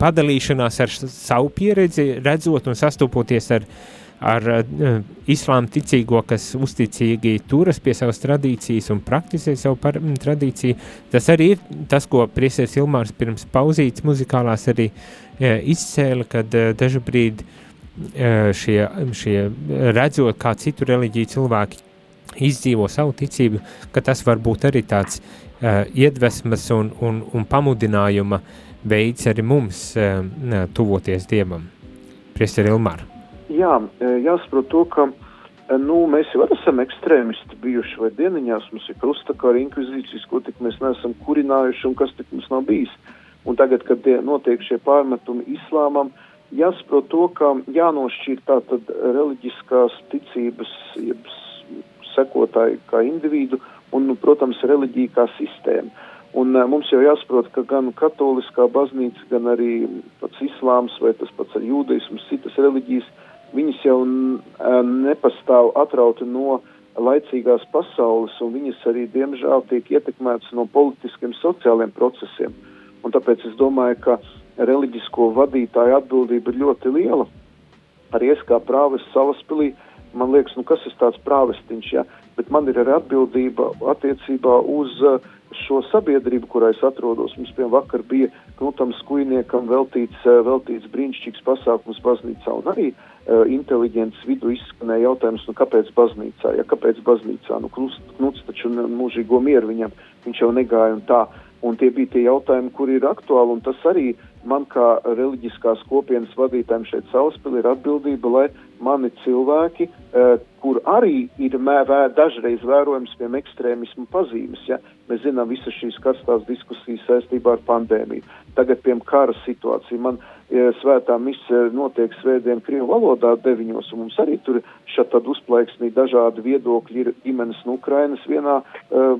padalīšanās ar savu pieredzi, redzot un sastopoties ar uh, ar uh, islāma ticīgo, kas uzticīgi turas pie savas tradīcijas un praktizē savu par, m, tradīciju. Tas arī ir tas, ko priesēs Ilmārs pirms pauzītes muzikālās arī uh, izcēla, kad uh, dažu brīdi uh, šie, šie redzot, kā citu reliģiju cilvēki izdzīvo savu ticību, ka tas var būt arī tāds uh, iedvesmas un, un, un pamudinājuma veids arī mums uh, tuvoties Dievam. Priester Ilmāra. Jā, e, jāsaprot to, ka e, nu, mēs jau esam ekstrēmisti bijuši vai dieniņās, mums ir krustakāra inkvizīcijas, ko tik mēs neesam kurinājuši un kas tik mums nav bijis. Un tagad, kad notiek šie pārmetumi islāmam, jāsaprot to, ka jānošķir tātad reliģiskās ticības, jeb sekotāji kā individu un, nu, protams, reliģija kā sistēma. Un uh, mums jau jāsaprot, ka gan katoliskā baznīca, gan arī pats islāms vai tas pats ar jūdaismus, citas reliģijas viņas jau nepastāv atrauti no laicīgās pasaules, un viņas arī, diemžēl, tiek ietekmētas no politiskiem, sociāliem procesiem. Un tāpēc es domāju, ka reliģisko vadītāju atbildība ir ļoti liela. Arī es kā prāves salaspilī, man liekas, nu kas ir tāds prāvestiņš, ja? bet man ir arī atbildība attiecībā uz šo sabiedrību, kurā es atrodos. Mums, piemēram, vakar bija Knutam Skujniekam veltīts, uh, veltīts brīnišķīgs pasākums baznīcā, un arī uh, inteliģents vidu izskanēja jautājums, nu kāpēc baznīcā, ja kāpēc baznīcā, nu Knuts taču mūžīgo mieru viņam, viņš jau negāja un tā. Un tie bija tie jautājumi, kuri ir aktuāli, un tas arī man kā reliģiskās kopienas vadītājiem šeit Sauspili ir atbildība, lai mani cilvēki, uh, kur arī ir mē, vē, dažreiz vērojams pie ekstrēmismu pazīmes, ja mēs zinām visas šīs karstās diskusijas saistībā ar pandēmiju. Tagad, piemēram, kara situācija. Man ja, svētā mise notiek svētdien Krievu valodā deviņos, un mums arī tur šeit tad uzplaiksnī dažādi viedokļi ir ģimenes no Ukrainas vienā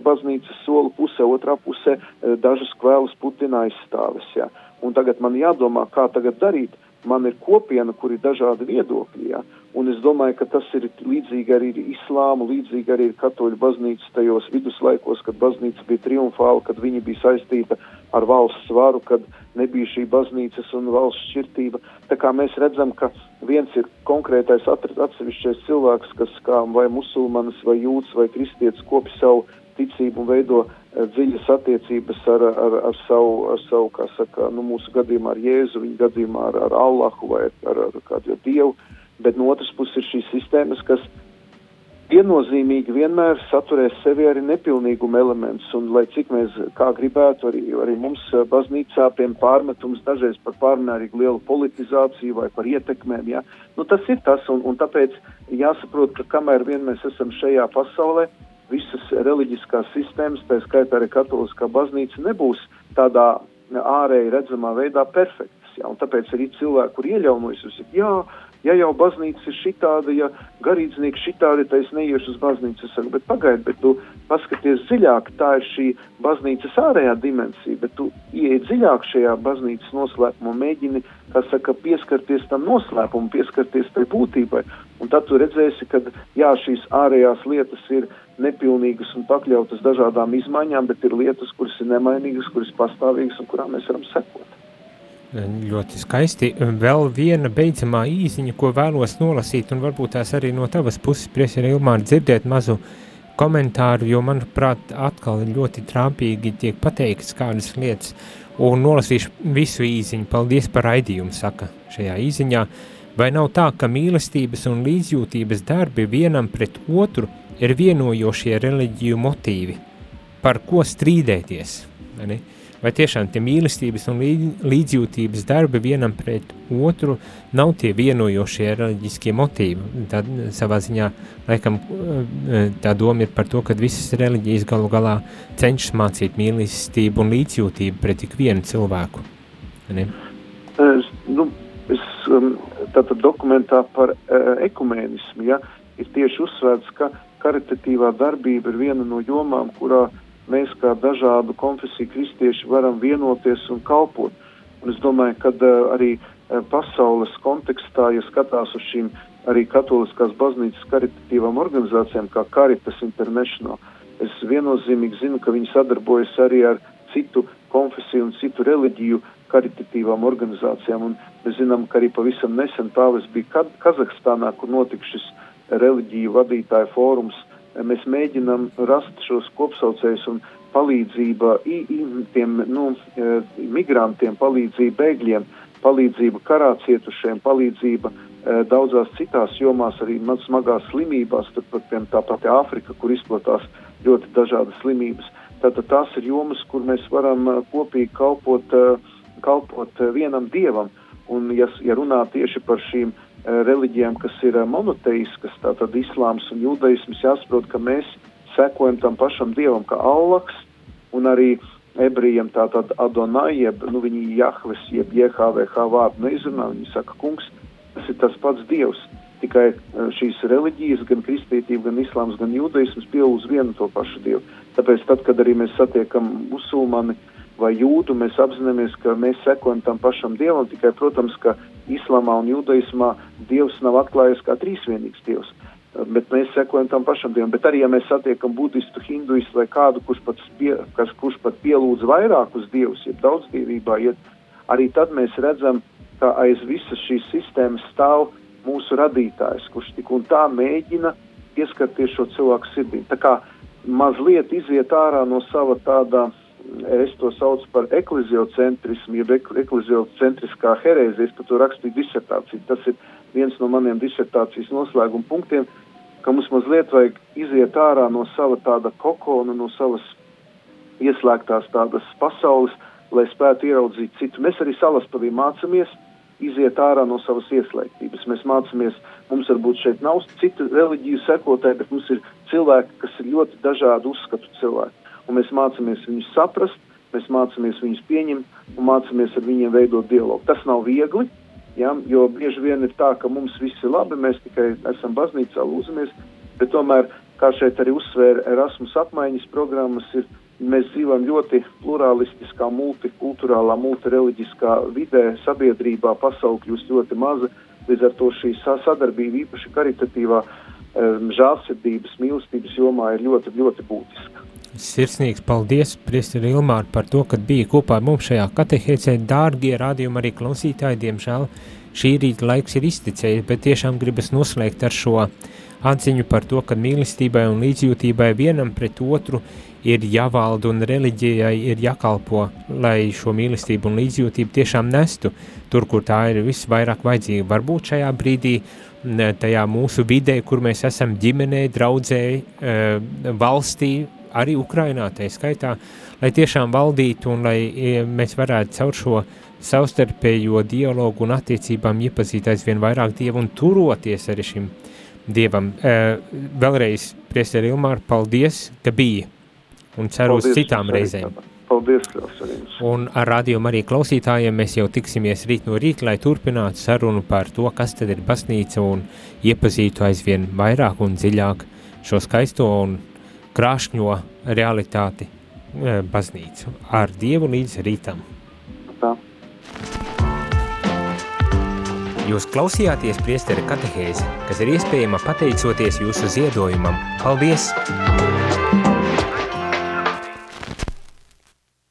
baznīcas soli pusē, otrā pusē dažas kvēlas Putina aizstāves, ja. Un tagad man jādomā, kā tagad darīt. Man ir kopiena, kur ir dažādi viedokļi, ja? un es domāju, ka tas ir līdzīgi arī ir islāmu, līdzīgi arī ir katoļu baznīca tajos viduslaikos, kad baznīca bija triumfāla, kad viņi bija saistīta ar valsts svaru, kad nebija šī baznīcas un valsts šķirtība. Tā kā mēs redzam, ka viens ir konkrētais atsevišķais cilvēks, kas kā vai musulmanis, vai jūds, vai kristietis kopi savu ticību un veido eh, dziļas attiecības ar, ar, ar savu, ar savu, kā saka, nu, mūsu gadījumā ar Jēzu, viņa gadījumā ar, ar Allahu vai ar, ar kādu Dievu, bet no otras puses ir šīs sistēmas, kas viennozīmīgi vienmēr saturēs sevi arī nepilnīgumu elements, un lai cik mēs kā gribētu, arī, arī mums eh, baznīcā piem pārmetums dažreiz par pārmērīgi lielu politizāciju vai par ietekmēm, ja, nu tas ir tas, un, un tāpēc jāsaprot, ka kamēr vien mēs esam šajā pasaulē, visas reliģiskās sistēmas, tā skaitā arī katoliskā baznīca, nebūs tādā ārēji redzamā veidā perfektas. Ja? Tāpēc arī cilvēki, kur ieļaunojas, ir, jā, ja jau baznīca ir šitāda, ja garīdznieki šitādi, tad es neiešu uz baznīcu. Es saku, bet pagaidi, bet tu paskaties dziļāk, tā ir šī baznīcas ārējā dimensija, bet tu ieej dziļāk šajā baznīcas noslēpumā, mēģini, kā saka, pieskarties tam noslēpumam, pieskarties tai būtībai. Un tad tu redzēsi, ka jā, šīs ārējās lietas ir nepilnīgas un pakļautas dažādām izmaiņām, bet ir lietas, kuras ir nemainīgas, kuras pastāvīgas un kurām mēs varam sekot. Ļoti skaisti. Vēl viena beidzamā īziņa, ko vēlos nolasīt, un varbūt tās arī no tavas puses, prieseri Ilmāri, dzirdēt mazu komentāru, jo, manuprāt, atkal ļoti trāpīgi tiek pateikts kādas lietas, un nolasīšu visu īziņu. Paldies par raidījumu, saka šajā īziņā. Vai nav tā, ka mīlestības un līdzjūtības darbi vienam pret otru ir vienojošie reliģiju motīvi? Par ko strīdēties? Ne? Vai tiešām tie mīlestības un līdzjūtības darbi vienam pret otru nav tie vienojošie reliģiskie motīvi. Tad savā ziņā, laikam, eh, tā doma ir par to, ka visas reliģijas galu galā cenšas mācīt mīlestību un līdzjūtību pret ik vienu cilvēku. Ne? Es, nu, es, um, tātad dokumentā par uh, ekumēnismu ja, ir tieši uzsvērts, ka karitatīvā darbība ir viena no jomām, kurā uh, mēs kā dažādu konfesiju kristieši varam vienoties un kalpot. Un es domāju, ka uh, arī uh, pasaules kontekstā, ja skatās uz šīm arī katoliskās baznīcas karitatīvām organizācijām, kā Caritas International, es viennozīmīgi zinu, ka viņi sadarbojas arī ar citu konfesiju un citu reliģiju karitatīvām organizācijām. Un mēs zinām, ka arī pavisam nesen pāvis bija Kazahstānā, kur notika šis reliģiju vadītāju fórums uh, mēs mēģinam rast šos kopsaucējus un palīdzība tiem nu, e, migrantiem, palīdzība bēgļiem, palīdzība karā cietušiem, palīdzība e, daudzās citās jomās, arī smagās slimībās, turpat piemēram tā pati Āfrika, kur izplatās ļoti dažādas slimības. Tātad tās ir jomas, kur mēs varam e, kopīgi kalpot, kalpot vienam dievam. Un, ja, ja runā tieši par šīm uh, reliģijām, kas ir eh, monoteiskas, tātad islāms un jūdaisms, jāsaprot, ka mēs sekojam tam pašam dievam, kā Allaks, un arī ebrejiem tātad Adonai, jeb, nu, viņi Jahves, jeb JHVH vārdu neizrunā, viņi saka, kungs, tas ir tas pats dievs. Tikai eh, šīs reliģijas, gan kristietība, gan islāms, gan jūdaisms pieaug uz vienu to pašu dievu. Tāpēc tad, kad arī mēs satiekam musulmani, uh, vai jūdu, mēs apzināmies, ka mēs sekojam tam pašam dievam, tikai, protams, ka islamā un jūdaismā dievs nav atklājies kā trīsvienīgs dievs. Bet mēs sekojam tam pašam dievam. Bet arī, ja mēs satiekam budistu, hinduistu vai kādu, kurš pat, pie, kas, kurš pat pielūdz vairākus dievus, jeb daudzdīvībā, iet, arī tad mēs redzam, ka aiz visas šīs sistēmas stāv mūsu radītājs, kurš tik un tā mēģina pieskarties šo cilvēku sirdī. Tā kā mazliet iziet ārā no sava tādā, es to saucu par ekleziocentrismu, jeb ekleziocentriskā herēzija, es par to rakstīju disertāciju. Tas ir viens no maniem disertācijas noslēguma punktiem, ka mums mazliet vajag iziet ārā no sava tāda kokona, no savas ieslēgtās tādas pasaules, lai spētu ieraudzīt citu. Mēs arī salaspavī mācāmies iziet ārā no savas ieslēgtības. Mēs mācāmies, mums varbūt šeit nav citu reliģiju sekotāji, bet mums ir cilvēki, kas ir ļoti dažādu uzskatu cilvēki. Un mēs mācāmies viņus saprast, mēs mācāmies viņus pieņemt un mācāmies ar viņiem veidot dialogu. Tas nav viegli, ja, jo bieži vien ir tā, ka mums viss ir labi, mēs tikai esam baznīcā lūzamies, bet tomēr, kā šeit arī uzsvēra Erasmus apmaiņas programmas, ir Mēs dzīvojam ļoti pluralistiskā, multikulturālā, multireliģiskā vidē, sabiedrībā, pasaule kļūst ļoti maza. Līdz ar to šī sadarbība, īpaši karitatīvā, žēlsirdības, mīlestības jomā, ir ļoti, ļoti būtiska. Sirsnīgs paldies, Priesteri Ilmār, par to, ka bija kopā ar mums šajā katehēcē. Dārgie rādījumi arī klausītāji, diemžēl šī rīta laiks ir izticējis, bet tiešām gribas noslēgt ar šo atziņu par to, ka mīlestībai un līdzjūtībai vienam pret otru ir jāvalda un reliģijai ir jākalpo, lai šo mīlestību un līdzjūtību tiešām nestu tur, kur tā ir visvairāk vajadzīga. Varbūt šajā brīdī, tajā mūsu vidē, kur mēs esam ģimenē, draudzē, e, valstī, arī Ukrainā, tā skaitā, lai tiešām valdītu un lai e, mēs varētu caur šo savstarpējo dialogu un attiecībām iepazīt aizvien vairāk Dievu un turoties arī šim Dievam. E, vēlreiz, Priesteri Ilmār, paldies, ka bija un ceru Paldies, uz citām reizēm. Paldies, Krasarīns. Un ar rādījumu arī klausītājiem mēs jau tiksimies rīt no rīta, lai turpinātu sarunu par to, kas tad ir baznīca un iepazītu aizvien vairāk un dziļāk šo skaisto un krāšņo realitāti e, baznīcu. Ar Dievu līdz rītam. Tā. Jūs klausījāties priestera katehēzi, kas ir iespējama pateicoties jūsu ziedojumam. Paldies!